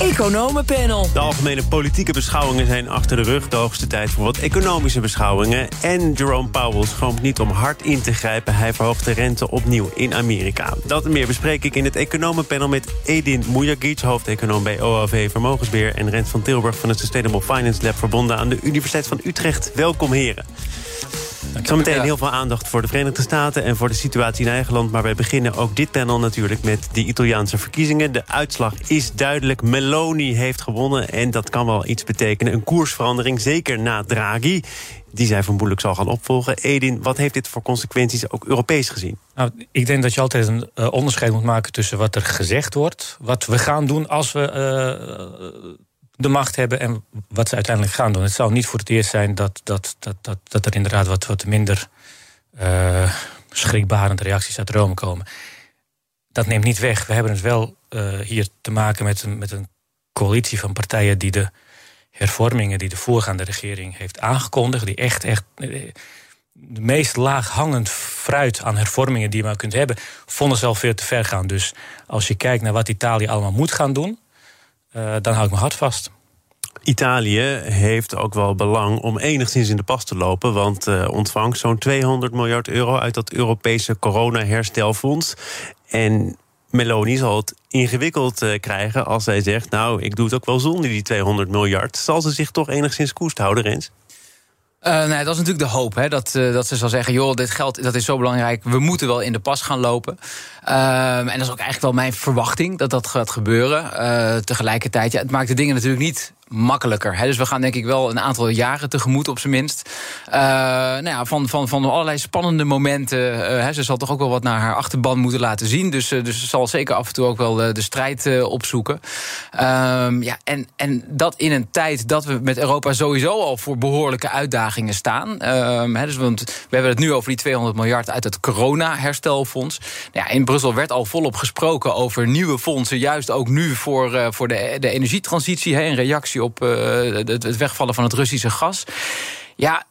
Economenpanel. De algemene politieke beschouwingen zijn achter de rug. De hoogste tijd voor wat economische beschouwingen. En Jerome Powell schroomt niet om hard in te grijpen. Hij verhoogt de rente opnieuw in Amerika. Dat en meer bespreek ik in het economenpanel met Edin Mujagic... hoofdeconoom bij OAV Vermogensbeheer... en Rent van Tilburg van het Sustainable Finance Lab... verbonden aan de Universiteit van Utrecht. Welkom, heren. Zometeen heel veel aandacht voor de Verenigde Staten... en voor de situatie in eigen land. Maar wij beginnen ook dit panel natuurlijk met de Italiaanse verkiezingen. De uitslag is duidelijk. Meloni heeft gewonnen en dat kan wel iets betekenen. Een koersverandering, zeker na Draghi die zij vermoedelijk zal gaan opvolgen. Edin, wat heeft dit voor consequenties, ook Europees gezien? Nou, ik denk dat je altijd een uh, onderscheid moet maken tussen wat er gezegd wordt... wat we gaan doen als we uh, de macht hebben en wat ze uiteindelijk gaan doen. Het zal niet voor het eerst zijn dat, dat, dat, dat, dat er inderdaad wat, wat minder uh, schrikbarende reacties uit Rome komen. Dat neemt niet weg. We hebben het wel uh, hier te maken met een, met een coalitie van partijen die de hervormingen die de voorgaande regering heeft aangekondigd, die echt, echt de meest laaghangend fruit aan hervormingen die je maar kunt hebben, vonden ze al veel te ver gaan. Dus als je kijkt naar wat Italië allemaal moet gaan doen, dan hou ik mijn hart vast. Italië heeft ook wel belang om enigszins in de pas te lopen... want uh, ontvangt zo'n 200 miljard euro uit dat Europese corona-herstelfonds. En Meloni zal het ingewikkeld uh, krijgen als zij zegt... nou, ik doe het ook wel zonder die 200 miljard. Zal ze zich toch enigszins koest houden, Rens? Uh, nee, dat is natuurlijk de hoop. Hè? Dat, uh, dat ze zal zeggen, joh, dit geld dat is zo belangrijk. We moeten wel in de pas gaan lopen. Uh, en dat is ook eigenlijk wel mijn verwachting dat dat gaat gebeuren. tegelijkertijd, ja, het maakt de dingen natuurlijk niet makkelijker. Dus we gaan denk ik wel een aantal jaren tegemoet op zijn minst. Uh, nou ja, van, van, van allerlei spannende momenten. Uh, ze zal toch ook wel wat naar haar achterban moeten laten zien. Dus, uh, dus ze zal zeker af en toe ook wel de strijd opzoeken. Ehm, ja, en, en dat in een tijd dat we met Europa sowieso al voor behoorlijke uitdagingen staan. Ehm, dus we hebben het nu over die 200 miljard uit het corona-herstelfonds. Nou ja, in Brussel werd al volop gesproken over nieuwe fondsen. Juist ook nu voor, voor de, de energietransitie. Hè, in reactie op uh, het wegvallen van het Russische gas. Ja,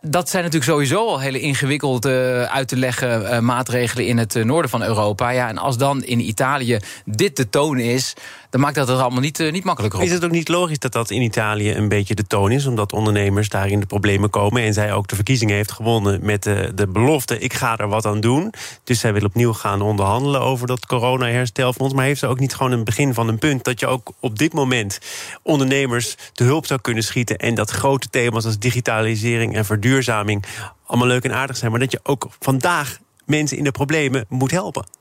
dat zijn natuurlijk sowieso al hele ingewikkeld uh, uit te leggen uh, maatregelen in het noorden van Europa. Ja, en als dan in Italië dit de toon is, dan maakt dat het allemaal niet, uh, niet makkelijker op. Is het ook niet logisch dat dat in Italië een beetje de toon is? Omdat ondernemers daar in de problemen komen. En zij ook de verkiezingen heeft gewonnen met de, de belofte... ik ga er wat aan doen. Dus zij wil opnieuw gaan onderhandelen over dat corona-herstelfonds. Maar heeft ze ook niet gewoon een begin van een punt... dat je ook op dit moment ondernemers te hulp zou kunnen schieten... en dat grote thema's als digitalisering en verduurzaming... allemaal leuk en aardig zijn... maar dat je ook vandaag mensen in de problemen moet helpen?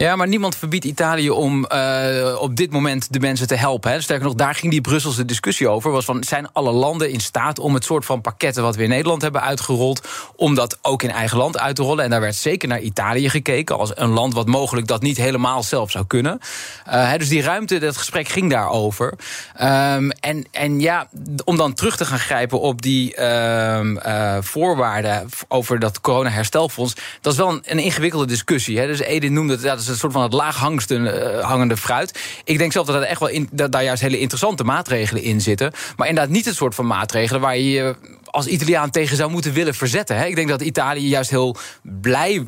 Ja, maar niemand verbiedt Italië om uh, op dit moment de mensen te helpen. Hè. Sterker nog, daar ging die Brusselse discussie over. Was van, zijn alle landen in staat om het soort van pakketten... wat we in Nederland hebben uitgerold... om dat ook in eigen land uit te rollen? En daar werd zeker naar Italië gekeken... als een land wat mogelijk dat niet helemaal zelf zou kunnen. Uh, dus die ruimte, dat gesprek ging daarover. Um, en, en ja, om dan terug te gaan grijpen op die um, uh, voorwaarden... over dat corona-herstelfonds... dat is wel een, een ingewikkelde discussie. Hè. Dus Edin noemde het... Ja, is een soort van het laag hangende, hangende fruit. Ik denk zelf dat er echt wel in, dat daar juist hele interessante maatregelen in zitten. Maar inderdaad niet het soort van maatregelen waar je je als Italiaan tegen zou moeten willen verzetten. Hè. Ik denk dat Italië juist heel blij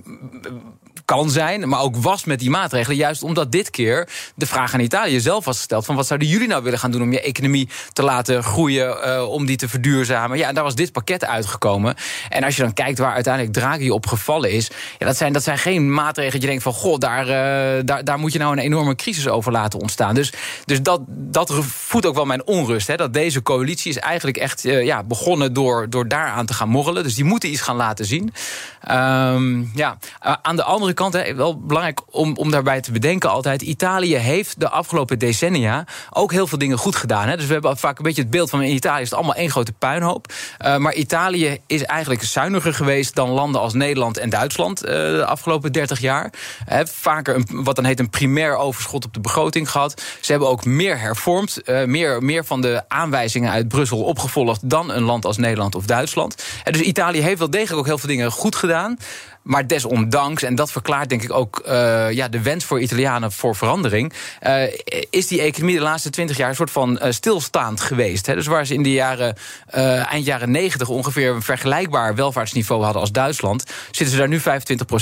kan zijn, maar ook was met die maatregelen. Juist omdat dit keer de vraag aan Italië zelf was gesteld... van wat zouden jullie nou willen gaan doen om je economie te laten groeien... Uh, om die te verduurzamen. Ja, daar was dit pakket uitgekomen. En als je dan kijkt waar uiteindelijk Draghi op gevallen is... Ja, dat, zijn, dat zijn geen maatregelen dat je denkt van... goh, daar, uh, daar, daar moet je nou een enorme crisis over laten ontstaan. Dus, dus dat, dat voedt ook wel mijn onrust. Hè, dat deze coalitie is eigenlijk echt uh, ja, begonnen door, door daaraan te gaan morrelen. Dus die moeten iets gaan laten zien. Um, ja, aan de andere kant, hè, wel belangrijk om, om daarbij te bedenken altijd... Italië heeft de afgelopen decennia ook heel veel dingen goed gedaan. Hè. Dus we hebben vaak een beetje het beeld van in Italië is het allemaal één grote puinhoop. Uh, maar Italië is eigenlijk zuiniger geweest dan landen als Nederland en Duitsland... Uh, de afgelopen 30 jaar. Vaker een, wat dan heet een primair overschot op de begroting gehad. Ze hebben ook meer hervormd. Uh, meer, meer van de aanwijzingen uit Brussel opgevolgd... dan een land als Nederland of Duitsland. Dus Italië heeft wel degelijk ook heel veel dingen goed gedaan... Maar desondanks, en dat verklaart denk ik ook ja, de wens voor Italianen voor verandering, is die economie de laatste twintig jaar een soort van stilstaand geweest. Hè. Dus waar ze in de jaren, eind jaren negentig ongeveer een vergelijkbaar welvaartsniveau hadden als Duitsland, zitten ze daar nu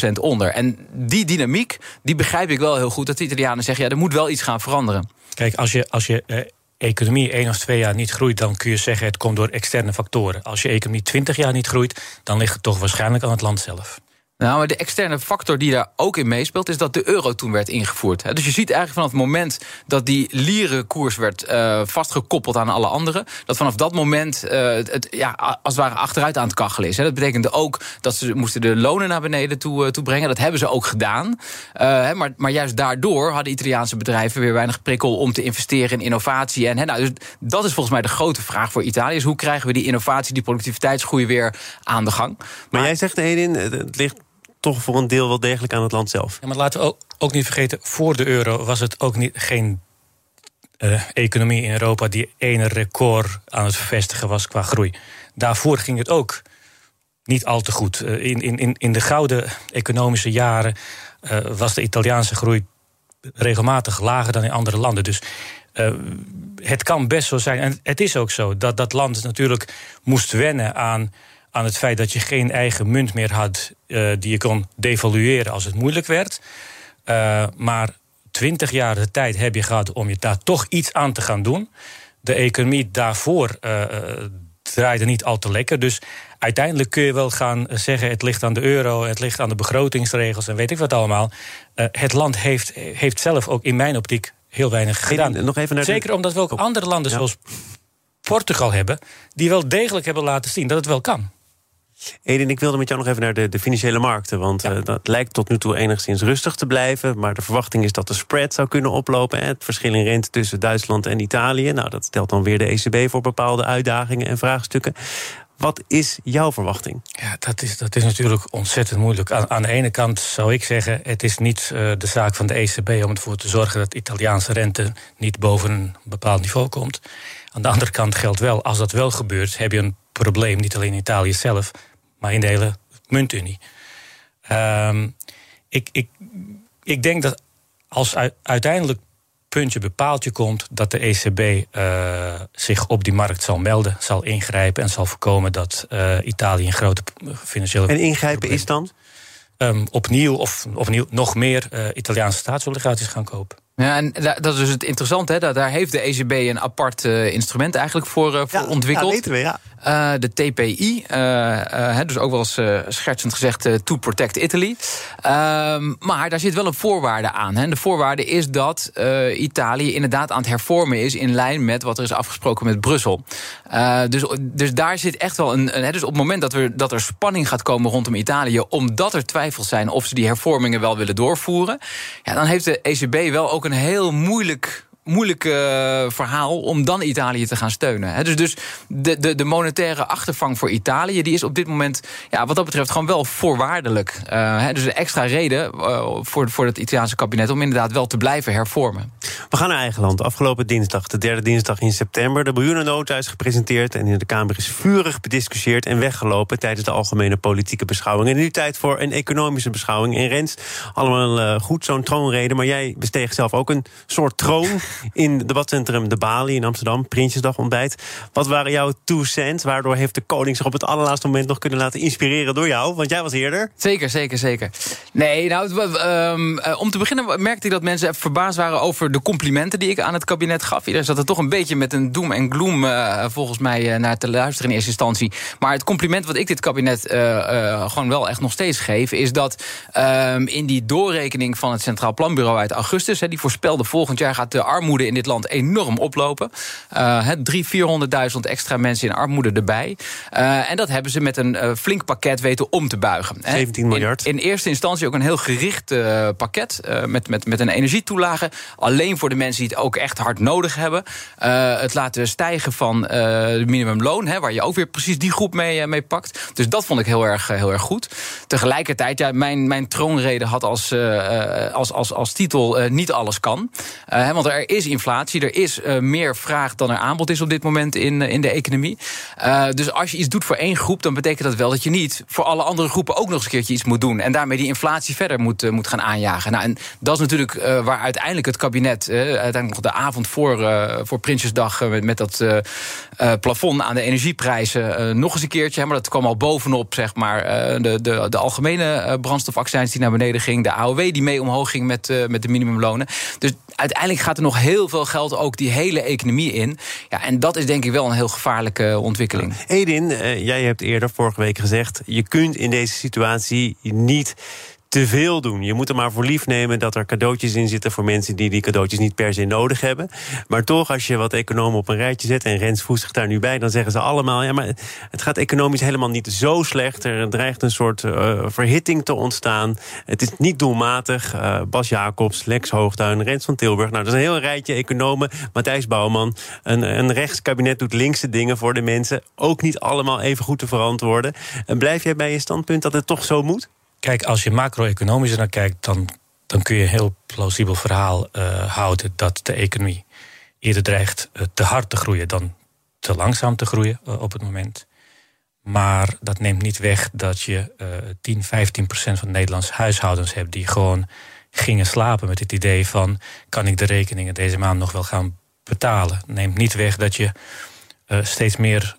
25% onder. En die dynamiek, die begrijp ik wel heel goed. Dat de Italianen zeggen, ja, er moet wel iets gaan veranderen. Kijk, als je, als je eh, economie één of twee jaar niet groeit, dan kun je zeggen het komt door externe factoren. Als je economie twintig jaar niet groeit, dan ligt het toch waarschijnlijk aan het land zelf. Nou, maar de externe factor die daar ook in meespeelt, is dat de euro toen werd ingevoerd. Dus je ziet eigenlijk vanaf het moment dat die lierenkoers werd uh, vastgekoppeld aan alle anderen, dat vanaf dat moment uh, het ja, als het ware achteruit aan het kachelen is. Dat betekende ook dat ze moesten de lonen naar beneden toe, uh, toe brengen. Dat hebben ze ook gedaan. maar, maar juist daardoor hadden Italiaanse bedrijven weer weinig prikkel om te investeren in innovatie. En, nou, dus dat is volgens mij de grote vraag voor Italië. Is hoe krijgen we die innovatie, die productiviteitsgroei weer aan de gang? Maar, maar jij zegt, Edin, het ligt toch voor een deel wel degelijk aan het land zelf. Ja, maar laten we ook, ook niet vergeten, voor de euro was het ook niet, geen uh, economie in Europa die ene record aan het vestigen was qua groei. Daarvoor ging het ook niet al te goed. Uh, in, in, in de gouden economische jaren uh, was de Italiaanse groei regelmatig lager dan in andere landen. Dus het kan best zo zijn, en het is ook zo, dat dat land natuurlijk moest wennen aan aan het feit dat je geen eigen munt meer had uh, die je kon devalueren als het moeilijk werd. Uh, maar twintig jaar de tijd heb je gehad om je daar toch iets aan te gaan doen. De economie daarvoor uh, draaide niet al te lekker. Dus uiteindelijk kun je wel gaan zeggen: het ligt aan de euro, het ligt aan de begrotingsregels en weet ik wat allemaal. het land heeft, heeft zelf ook in mijn optiek heel weinig gedaan. Nog even naar Zeker omdat we ook oh. andere landen zoals Portugal hebben, die wel degelijk hebben laten zien dat het wel kan. Edin, ik wilde met jou nog even naar de, de financiële markten. Want ja. uh, dat lijkt tot nu toe enigszins rustig te blijven. Maar de verwachting is dat de spread zou kunnen oplopen. Hè, het verschil in rente tussen Duitsland en Italië. Nou, dat stelt dan weer de ECB voor bepaalde uitdagingen en vraagstukken. Wat is jouw verwachting? Ja, dat is, dat is natuurlijk ontzettend moeilijk. Aan, aan de ene kant zou ik zeggen: het is niet uh, de zaak van de ECB om ervoor te zorgen dat Italiaanse rente niet boven een bepaald niveau komt. Aan de andere kant geldt wel, als dat wel gebeurt, heb je een probleem, niet alleen in Italië zelf, maar in de hele muntunie. Um, ik, ik, ik denk dat als uiteindelijk puntje bepaaltje komt dat de ECB uh, eh, zich op die markt zal melden, zal ingrijpen en zal voorkomen dat uh, Italië een grote financiële. En ingrijpen is dan? Um, opnieuw of opnieuw nog meer uh, Italiaanse staatsobligaties gaan kopen. Ja, en dat is dus het interessante. Hè? Daar heeft de ECB een apart uh, instrument eigenlijk voor, uh, voor ja, ontwikkeld. Ja, weten we, ja. Uh, de TPI, dus ook wel eens schertsend gezegd to protect Italy. Ehm, maar daar zit wel een voorwaarde aan. Hè? De voorwaarde is dat Italië inderdaad aan het hervormen is... in lijn met wat er is afgesproken met Brussel. dus, dus daar zit echt wel een... een dus op het moment dat, dat er spanning gaat komen rondom Italië... omdat er twijfels zijn of ze die hervormingen wel willen doorvoeren... Ja, dan heeft de ECB wel ook een heel moeilijk moeilijk verhaal om dan Italië te gaan steunen. dus dus de, de, de monetaire achtervang voor Italië... die is op dit moment ja, wat dat betreft gewoon wel voorwaardelijk. Uh, dus een extra reden uh, voor, voor het Italiaanse kabinet... om inderdaad wel te blijven hervormen. We gaan naar eigen land. Afgelopen dinsdag, de derde dinsdag in september... de miljoenennota is gepresenteerd en in de Kamer is vurig bediscussieerd... en weggelopen tijdens de algemene politieke beschouwing. En nu tijd voor een economische beschouwing. En Rens, allemaal goed, zo'n troonrede... maar jij besteeg zelf ook een soort troon in het debatcentrum De Bali in Amsterdam, Prinsjesdag ontbijt. Wat waren jouw two cents? Waardoor heeft de koning zich op het allerlaatste moment nog kunnen laten inspireren door jou? Want jij was eerder. Zeker, zeker, zeker. Nee, nou, um, om te beginnen merkte ik dat mensen verbaasd waren over de complimenten die ik aan het kabinet gaf. Iedereen zat er toch een beetje met een doem en gloom uh, volgens mij uh, naar te luisteren in eerste instantie. Maar het compliment wat ik dit kabinet gewoon wel echt nog steeds geef, is dat um, in die doorrekening van het Centraal Planbureau uit augustus, die voorspelde volgend jaar gaat de armoede in dit land enorm oplopen. Uh, 300.000, 400.000 extra mensen in armoede erbij. Uh, en dat hebben ze met een uh, flink pakket weten om te buigen. 17 miljard. In, in, eerste instantie ook een heel gericht uh, pakket met, met, met een energietoelage. Alleen voor de mensen die het ook echt hard nodig hebben. het laten stijgen van de minimumloon, hè, waar je ook weer precies die groep mee, mee pakt. Dus dat vond ik heel erg, heel erg goed. Tegelijkertijd, ja, mijn, mijn troonrede had als, als, als, als titel niet alles kan. want er is inflatie, er is meer vraag dan er aanbod is op dit moment in, in de economie. dus als je iets doet voor één groep, dan betekent dat wel dat je niet voor alle andere groepen ook nog eens een keertje iets moet doen. En daarmee die inflatie verder moet, moet gaan aanjagen. Nou, en dat is natuurlijk waar uiteindelijk het kabinet, uiteindelijk nog de avond voor, voor Prinsjesdag, met, met dat plafond aan de energieprijzen, nog eens een keertje. maar dat kwam al bovenop, zeg maar, de, de, de algemene brandstofaccijns die naar beneden ging, de AOW die mee omhoog ging met, met de minimumlonen. Dus uiteindelijk gaat er nog heel veel geld ook die hele economie in. Ja, en dat is denk ik wel een heel gevaarlijke ontwikkeling. Edin, uh, jij hebt eerder vorige week gezegd... je kunt in deze situatie niet te veel doen. Je moet er maar voor lief nemen dat er cadeautjes in zitten voor mensen die die cadeautjes niet per se nodig hebben. Maar toch, als je wat economen op een rijtje zet en Rens voegt zich daar nu bij, dan zeggen ze allemaal: ja, maar het gaat economisch helemaal niet zo slecht. Er dreigt een soort uh, verhitting te ontstaan. Het is niet doelmatig. Uh, Bas Jacobs, Lex Hoogtuin, Rens van Tilburg. Nou, dat is een heel rijtje economen. Matthijs Bouwman. Een, een rechtskabinet doet linkse dingen voor de mensen. Ook niet allemaal even goed te verantwoorden. En blijf jij bij je standpunt dat het toch zo moet? Kijk, als je macro-economisch naar kijkt, dan, dan kun je een heel plausibel verhaal uh, houden dat de economie eerder dreigt uh, te hard te groeien dan te langzaam te groeien uh, op het moment. Maar dat neemt niet weg dat je 10, 15 procent van Nederlandse huishoudens hebt die gewoon gingen slapen met het idee van kan ik de rekeningen deze maand nog wel gaan betalen. Neemt niet weg dat je steeds meer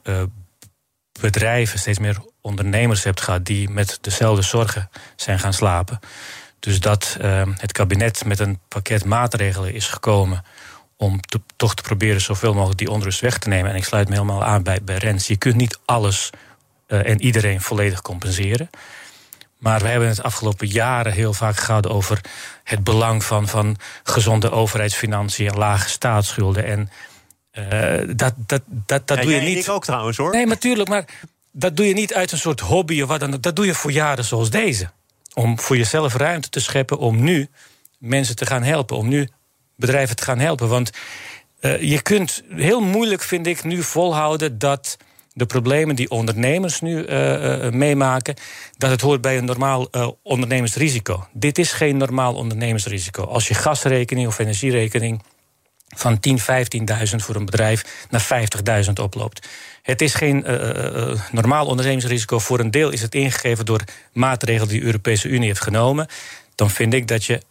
bedrijven, steeds meer ondernemers hebt gehad die met dezelfde zorgen zijn gaan slapen. Dus dat uh, het kabinet met een pakket maatregelen is gekomen om te, toch te proberen zoveel mogelijk die onrust weg te nemen. En ik sluit me helemaal aan bij, bij Rens. Je kunt niet alles uh, en iedereen volledig compenseren. Maar we hebben het afgelopen jaren heel vaak gehad over het belang van, van gezonde overheidsfinanciën, lage staatsschulden. En uh, dat, dat, dat, dat ja, doe je niet. Ik ook trouwens hoor. Nee, natuurlijk, maar dat doe je niet uit een soort hobby of wat dan. Dat doe je voor jaren zoals deze. Om voor jezelf ruimte te scheppen om nu mensen te gaan helpen. Om nu bedrijven te gaan helpen. Want uh, je kunt heel moeilijk, vind ik, nu volhouden dat de problemen die ondernemers nu uh, uh, meemaken, dat het hoort bij een normaal ondernemersrisico. Dit is geen normaal ondernemersrisico. Als je gasrekening of energierekening van 10, 15.000 voor een bedrijf naar 50.000 oploopt. Het is geen uh, uh, normaal ondernemingsrisico. Voor een deel is het ingegeven door maatregelen die de Europese Unie heeft genomen. Dan vind ik dat je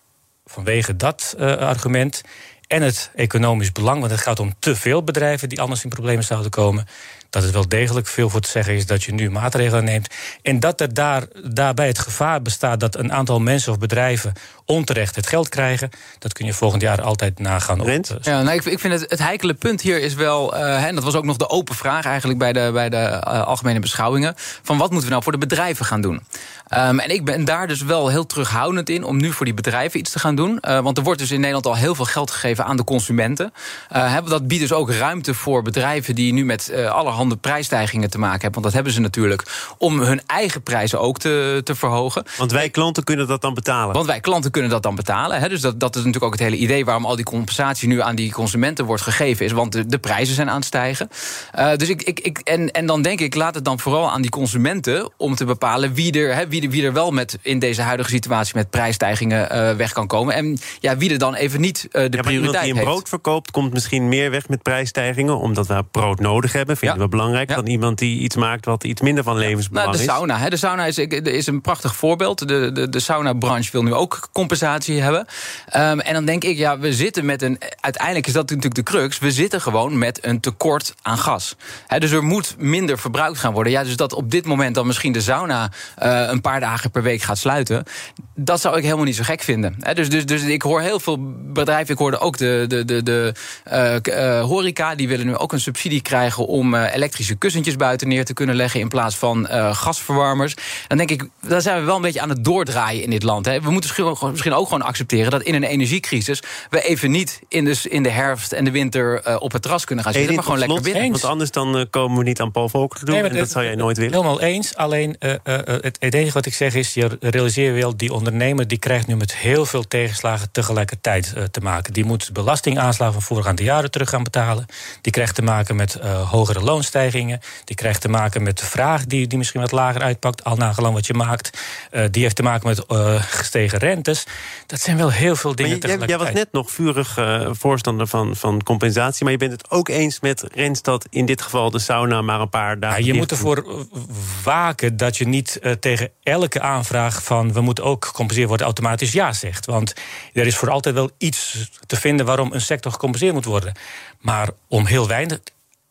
vanwege dat argument en het economisch belang, want het gaat om te veel bedrijven die anders in problemen zouden komen, dat het wel degelijk veel voor te zeggen is dat je nu maatregelen neemt. En dat er daar, daarbij het gevaar bestaat dat een aantal mensen of bedrijven onterecht het geld krijgen. Dat kun je volgend jaar altijd nagaan. Op, uh, ja, nou, ik, ik, vind het, het heikele punt hier is wel, uh, en dat was ook nog de open vraag eigenlijk bij de, bij de uh, algemene beschouwingen, van wat moeten we nou voor de bedrijven gaan doen? Um, en ik ben daar dus wel heel terughoudend in om nu voor die bedrijven iets te gaan doen. Uh, want er wordt dus in Nederland al heel veel geld gegeven aan de consumenten. Uh, dat biedt dus ook ruimte voor bedrijven die nu met uh, allerhande prijsstijgingen te maken hebben. Want dat hebben ze natuurlijk om hun eigen prijzen ook te, te verhogen. Want wij klanten kunnen dat dan betalen. Want wij klanten kunnen dat dan betalen. Hè? Dus dat, dat is natuurlijk ook het hele idee waarom al die compensatie nu aan die consumenten wordt gegeven. Is want de, de prijzen zijn aan het stijgen. dus ik, ik, ik, en, en dan denk ik, laat het dan vooral aan die consumenten om te bepalen wie er. Hè, wie wie, er wel met in deze huidige situatie met prijsstijgingen uh, weg kan komen. En ja, wie er dan even niet uh, de ja, prioriteit iemand die een brood verkoopt, komt misschien meer weg met prijsstijgingen. Omdat we brood nodig hebben. Vinden ja. we belangrijk. Ja. Dan iemand die iets maakt wat iets minder van levensbelang nou, de is. Sauna, hè, de sauna is, is een prachtig voorbeeld. De, de, de sauna-branche wil nu ook compensatie hebben. Um, en dan denk ik, ja, we zitten met een. Uiteindelijk is dat natuurlijk de crux. We zitten gewoon met een tekort aan gas. He, dus er moet minder verbruikt gaan worden. Ja, dus dat op dit moment dan misschien de sauna uh, een paar dagen per week gaat sluiten. Dat zou ik helemaal niet zo gek vinden. dus, dus, dus ik hoor heel veel bedrijven. Ik hoorde ook de, de, de, de uh, uh, horeca. Die willen nu ook een subsidie krijgen om elektrische kussentjes buiten neer te kunnen leggen. In plaats van gasverwarmers. Dan denk ik, daar zijn we wel een beetje aan het doordraaien in dit land. Hè. We moeten misschien ook gewoon accepteren dat in een energiecrisis. we even niet in de, in de herfst en de winter op het terras kunnen gaan zitten. maar gewoon lekker binnen. Want anders dan komen we niet aan Paul Volcker te doen. Nee, en dat, zou jij nooit willen. Helemaal eens. Alleen het enige wat ik zeg is, je realiseer wel, die ondernemer die krijgt nu met heel veel tegenslagen tegelijkertijd uh, te maken. Die moet belastingaanslagen van voorgaande jaren terug gaan betalen. Die krijgt te maken met uh, hogere loonstijgingen. Die krijgt te maken met de vraag die, die misschien wat lager uitpakt, al nagelang wat je maakt. Uh, die heeft te maken met uh, gestegen rentes. Dat zijn wel heel veel dingen maar je, Jij was net nog vurig voorstander van, van compensatie. Maar je bent het ook eens met Rens dat in dit geval de sauna maar een paar dagen. Ja, je moet ervoor waken dat je niet tegen elke aanvraag van we moeten ook gecompenseerd worden automatisch ja zegt. Want er is voor altijd wel iets te vinden waarom een sector gecompenseerd moet worden. Maar om heel weinig.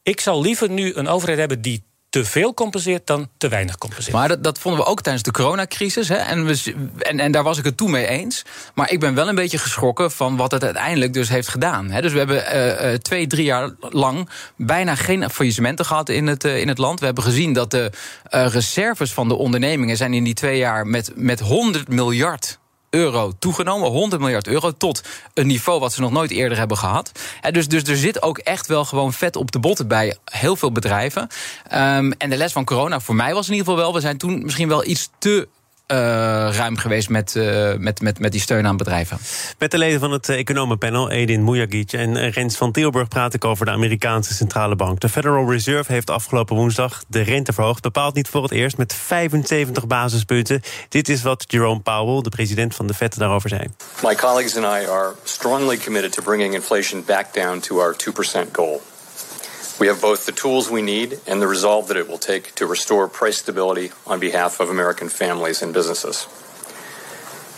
Ik zou liever nu een overheid hebben die te veel compenseert dan te weinig compenseert. Maar dat, dat vonden we ook tijdens de coronacrisis. Hè? En, we, en, en daar was ik het toen mee eens. Maar ik ben wel een beetje geschrokken van wat het uiteindelijk dus heeft gedaan. Hè? Dus we hebben uh, twee, drie jaar lang bijna geen faillissementen gehad in het, uh, in het land. We hebben gezien dat de reserves van de ondernemingen zijn in die twee jaar met, met 100 miljard euro toegenomen. 100 miljard euro tot een niveau wat ze nog nooit eerder hebben gehad. dus, dus er zit ook echt wel gewoon vet op de botten bij heel veel bedrijven. Um, en de les van corona voor mij was in ieder geval wel... we zijn toen misschien wel iets te uh, ruim geweest met, uh, met, met, met die steun aan bedrijven. Met de leden van het economenpanel, Edin Mujagic en Rens van Tilburg, praat ik over de Amerikaanse centrale bank. De Federal Reserve heeft afgelopen woensdag de rente verhoogd. Bepaald niet voor het eerst met 75 basispunten. Dit is wat Jerome Powell, de president van de Fed, daarover zei. My colleagues and I are strongly committed to bringing inflation back down to our 2% goal. We have both the tools we need and the resolve that it will take to restore price stability on behalf of American families and businesses.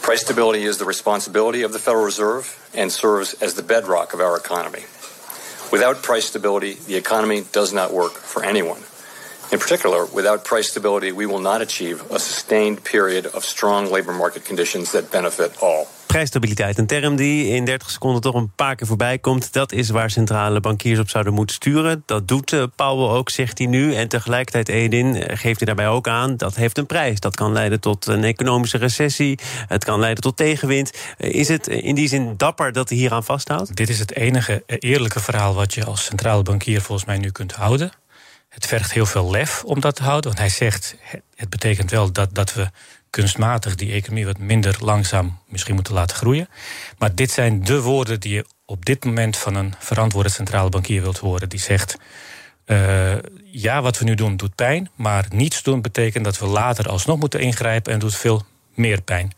Price stability is the responsibility of the Federal Reserve and serves as the bedrock of our economy. Without price stability, the economy does not work for anyone. In particular, without price stability, we will not achieve a sustained period of strong labor market conditions that benefit all. Prijsstabiliteit, een term die in 30 seconden toch een paar keer voorbij komt. Dat is waar centrale bankiers op zouden moeten sturen. Dat doet uh, Powell ook, zegt hij nu. En tegelijkertijd, Edin, eh, geeft hij daarbij ook aan... dat heeft een prijs. Dat kan leiden tot een economische recessie. Het kan leiden tot tegenwind. Eh, is het in die zin dapper dat hij hier aan vasthoudt? Dit is het enige eerlijke verhaal wat je als centrale bankier volgens mij nu kunt houden. Het vergt heel veel lef om dat te houden. Want hij zegt, het betekent wel dat, dat we kunstmatig die economie wat minder langzaam misschien moeten laten groeien. Maar dit zijn de woorden die je op dit moment van een verantwoorde centrale bankier wilt horen. Die zegt: uh, Ja, wat we nu doen doet pijn, maar niets doen betekent dat we later alsnog moeten ingrijpen en doet veel meer pijn.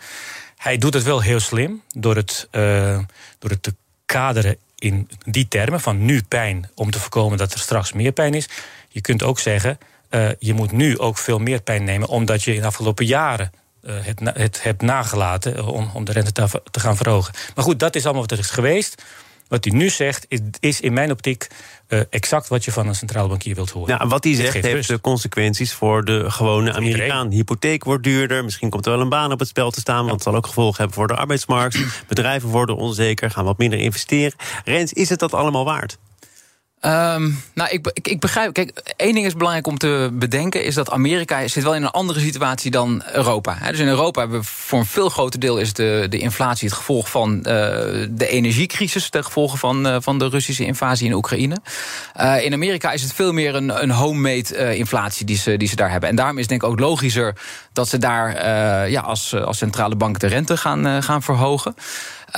Hij doet het wel heel slim door het, uh, door het te kaderen in die termen van nu pijn om te voorkomen dat er straks meer pijn is. Je kunt ook zeggen, uh, je moet nu ook veel meer pijn nemen, omdat je in de afgelopen jaren het, het hebt nagelaten eh, om, om de rente te, te, gaan verhogen. Maar goed, dat is allemaal wat er is geweest. Wat hij nu zegt, is, is in mijn optiek uh, exact wat je van een centrale bankier wilt horen. Ja, wat hij zegt heeft rust. de consequenties voor de gewone Amerikaan. Hypotheek wordt duurder, misschien komt er wel een baan op het spel te staan... want het zal ook gevolgen hebben voor de arbeidsmarkt. Bedrijven worden onzeker, gaan wat minder investeren. Rens, is het dat allemaal waard? Um, nou, ik, ik, begrijp. Kijk, één ding is belangrijk om te bedenken: is dat Amerika zit wel in een andere situatie dan Europa. Dus in Europa hebben we voor een veel groter deel is de, de inflatie het gevolg van uh, de energiecrisis, de gevolgen van, uh, van de Russische invasie in Oekraïne. Uh, in Amerika is het veel meer een, een homemade inflatie die ze, die ze daar hebben. En daarom is denk ik ook logischer dat ze daar ja, als, als centrale bank de rente gaan, gaan verhogen.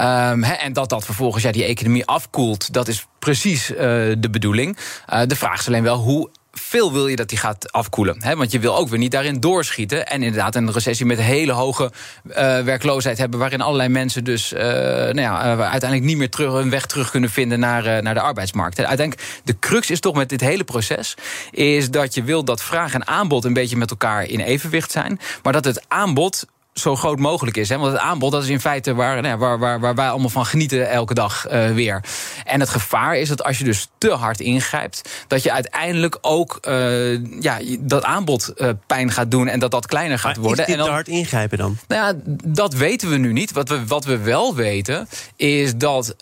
Um, en dat dat vervolgens ja, die economie afkoelt, dat is precies uh, de bedoeling. Uh, de vraag is alleen wel hoe veel wil je dat die gaat afkoelen. Hè? Want je wil ook weer niet daarin doorschieten. En inderdaad een recessie met hele hoge uh, werkloosheid hebben... waarin allerlei mensen dus nou ja, uiteindelijk niet meer terug, een weg terug kunnen vinden... naar, naar de arbeidsmarkt. En uiteindelijk, de crux is toch met dit hele proces... is dat je wil dat vraag en aanbod een beetje met elkaar in evenwicht zijn... maar dat het aanbod zo groot mogelijk is. Hè? Want het aanbod dat is in feite waar, nou, waar, waar, waar wij allemaal van genieten elke dag uh, weer. En het gevaar is dat als je dus te hard ingrijpt, dat je uiteindelijk ook uh, ja, dat aanbod uh, pijn gaat doen en dat dat kleiner gaat maar worden. Is en dan, te hard ingrijpen dan? Nou ja, dat weten we nu niet. Wat we, wat we wel weten, is dat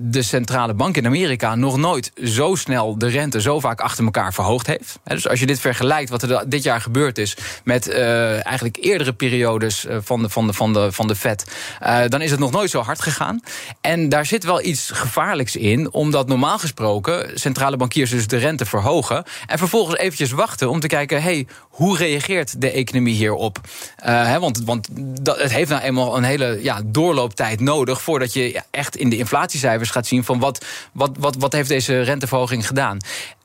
de centrale bank in Amerika nog nooit zo snel de rente zo vaak achter elkaar verhoogd heeft. Dus als je dit vergelijkt, wat er dit jaar gebeurd is met eigenlijk eerdere periodes van, de, van, de, van, de, van de Fed, dan is het nog nooit zo hard gegaan. En daar zit wel iets gevaarlijks in, omdat normaal gesproken centrale bankiers dus de rente verhogen en vervolgens eventjes wachten om te kijken, hey, hoe reageert de economie hierop? Uh, want want dat, het heeft nou eenmaal een hele ja, doorlooptijd nodig voordat je echt in de inflatiecijfers gaat zien van wat, wat, wat, wat heeft deze renteverhoging gedaan.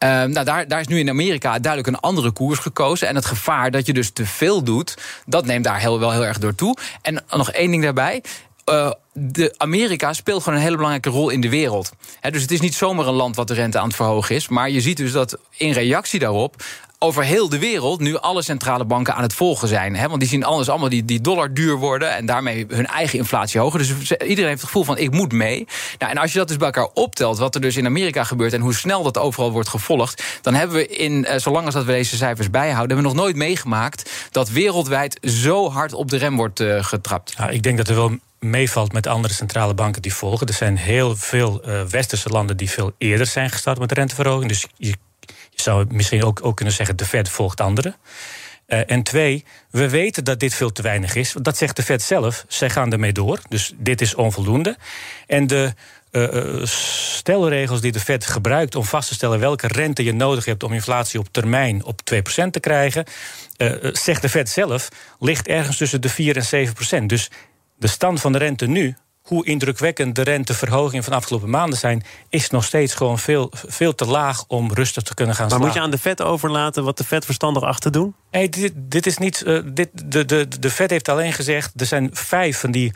Uh, nou, daar, daar is nu in Amerika duidelijk een andere koers gekozen. En het gevaar dat je dus te veel doet, dat neemt daar heel, wel heel erg door toe. En nog één ding daarbij. Uh, de Amerika speelt gewoon een hele belangrijke rol in de wereld. dus het is niet zomaar een land wat de rente aan het verhogen is. Maar je ziet dus dat in reactie daarop over heel de wereld nu alle centrale banken aan het volgen zijn. Hè? Want die zien anders allemaal die, die dollar duur worden en daarmee hun eigen inflatie hoger. Dus iedereen heeft het gevoel van ik moet mee. Nou, en als je dat dus bij elkaar optelt, wat er dus in Amerika gebeurt en hoe snel dat overal wordt gevolgd, dan hebben we in, eh, zolang als dat we deze cijfers bijhouden, hebben we nog nooit meegemaakt dat wereldwijd zo hard op de rem wordt uh, getrapt. Ja, ik denk dat er wel meevalt met andere centrale banken die volgen. Er zijn heel veel uh, westerse landen die veel eerder zijn gestart met renteverhoging. Dus je zou misschien ook, ook kunnen zeggen, de Fed volgt anderen. Uh, en twee, we weten dat dit veel te weinig is. Dat zegt de Fed zelf. Zij gaan ermee door. Dus dit is onvoldoende. En de uh, stelregels die de Fed gebruikt om vast te stellen welke rente je nodig hebt om inflatie op termijn op 2% te krijgen, zegt de Fed zelf, ligt ergens tussen de 4 en 7%. Dus de stand van de rente nu hoe indrukwekkend de renteverhogingen van de afgelopen maanden zijn, is nog steeds gewoon veel, veel te laag om rustig te kunnen gaan maar Maar moet je aan de Fed overlaten wat de Fed verstandig achter doen? Nee, dit, dit is niet. Uh, dit, de, de, de Fed heeft alleen gezegd: er zijn vijf van die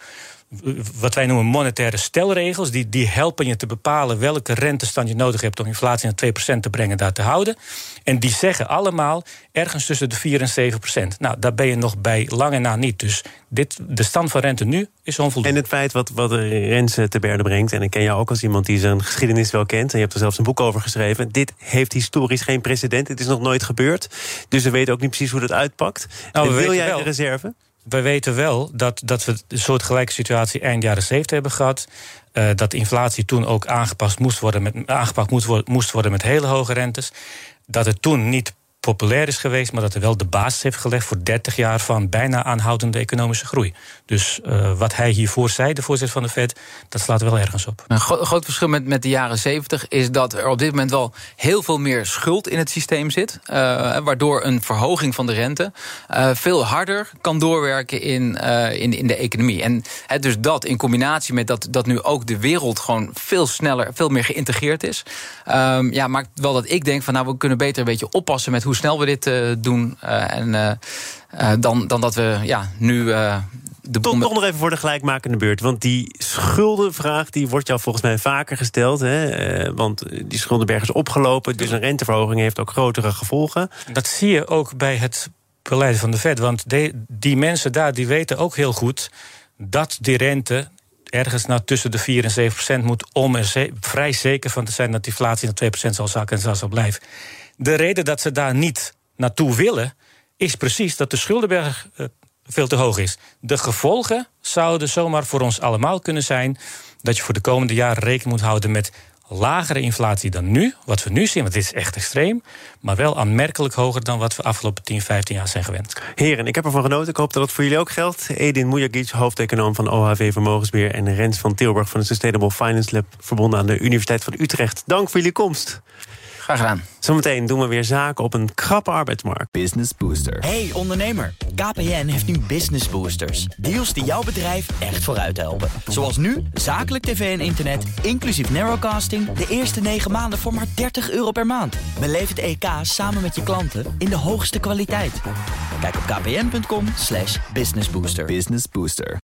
wat wij noemen monetaire stelregels. Die, die helpen je te bepalen welke rentestand je nodig hebt om inflatie naar 2% te brengen, daar te houden. En die zeggen allemaal ergens tussen de 4 en 7% Nou, daar ben je nog bij lange na niet. Dus dit, de stand van rente nu is onvoldoende. En het feit wat, wat Renze te berde brengt, en ik ken jou ook als iemand die zijn geschiedenis wel kent, en je hebt er zelfs een boek over geschreven. Dit heeft historisch geen precedent. Het is nog nooit gebeurd. Dus we weten ook niet precies hoe dat uitpakt. Nou, wil jij wel. de reserve? We weten wel dat, dat we een soortgelijke situatie eind jaren 70 hebben gehad. Uh, dat inflatie toen ook aangepast moest worden met, aangepakt moest worden, moest worden met hele hoge rentes. Dat het toen niet populair is geweest, maar dat er wel de basis heeft gelegd voor 30 jaar van bijna aanhoudende economische groei. Dus uh, wat hij hiervoor zei, de voorzitter van de Fed, dat slaat wel ergens op. Een gro groot verschil met, met de jaren 70 is dat er op dit moment wel heel veel meer schuld in het systeem zit. Uh, waardoor een verhoging van de rente uh, veel harder kan doorwerken in, in, in de economie. En dus dat in combinatie met dat, dat nu ook de wereld gewoon veel sneller, veel meer geïntegreerd is. Um, ja, maakt wel dat ik denk van nou, we kunnen beter een beetje oppassen met hoe snel we dit uh, doen. Uh, en, uh, dan, dan dat we ja, nu. de toch, toch nog even voor de gelijkmakende beurt. Want die schuldenvraag die wordt jou volgens mij vaker gesteld. Hè? want die schuldenberg is opgelopen. Dus een renteverhoging heeft ook grotere gevolgen. Dat zie je ook bij het beleid van de Fed. Want de, die mensen daar die weten ook heel goed dat die rente ergens naar tussen de 4 en 7 procent moet... om er vrij zeker van te zijn dat die inflatie naar 2 procent zal zakken en zal zo blijven. De reden dat ze daar niet naartoe willen, is precies dat de schuldenberg uh, veel te hoog is. De gevolgen zouden zomaar voor ons allemaal kunnen zijn dat je voor de komende jaren rekening moet houden met lagere inflatie dan nu, wat we nu zien, want dit is echt extreem, maar wel aanmerkelijk hoger dan wat we afgelopen 10, 15 jaar zijn gewend. Heren, ik heb ervan genoten. Ik hoop dat het voor jullie ook geldt. Edin Mujagic, hoofdeconoom van OHV Vermogensbeheer en Rens van Tilburg van de Sustainable Finance Lab, verbonden aan de Universiteit van Utrecht. Dank voor jullie komst. Graag gedaan. Zometeen doen we weer zaken op een krappe arbeidsmarkt. Business Booster. Hey ondernemer, KPN heeft nu Business Boosters. Deals die jouw bedrijf echt vooruit helpen. Zoals nu, zakelijk tv en internet, inclusief narrowcasting... de eerste 9 maanden voor maar 30 euro per maand. Beleef het EK samen met je klanten in de hoogste kwaliteit. Kijk op kpn.com businessbooster. Business Booster.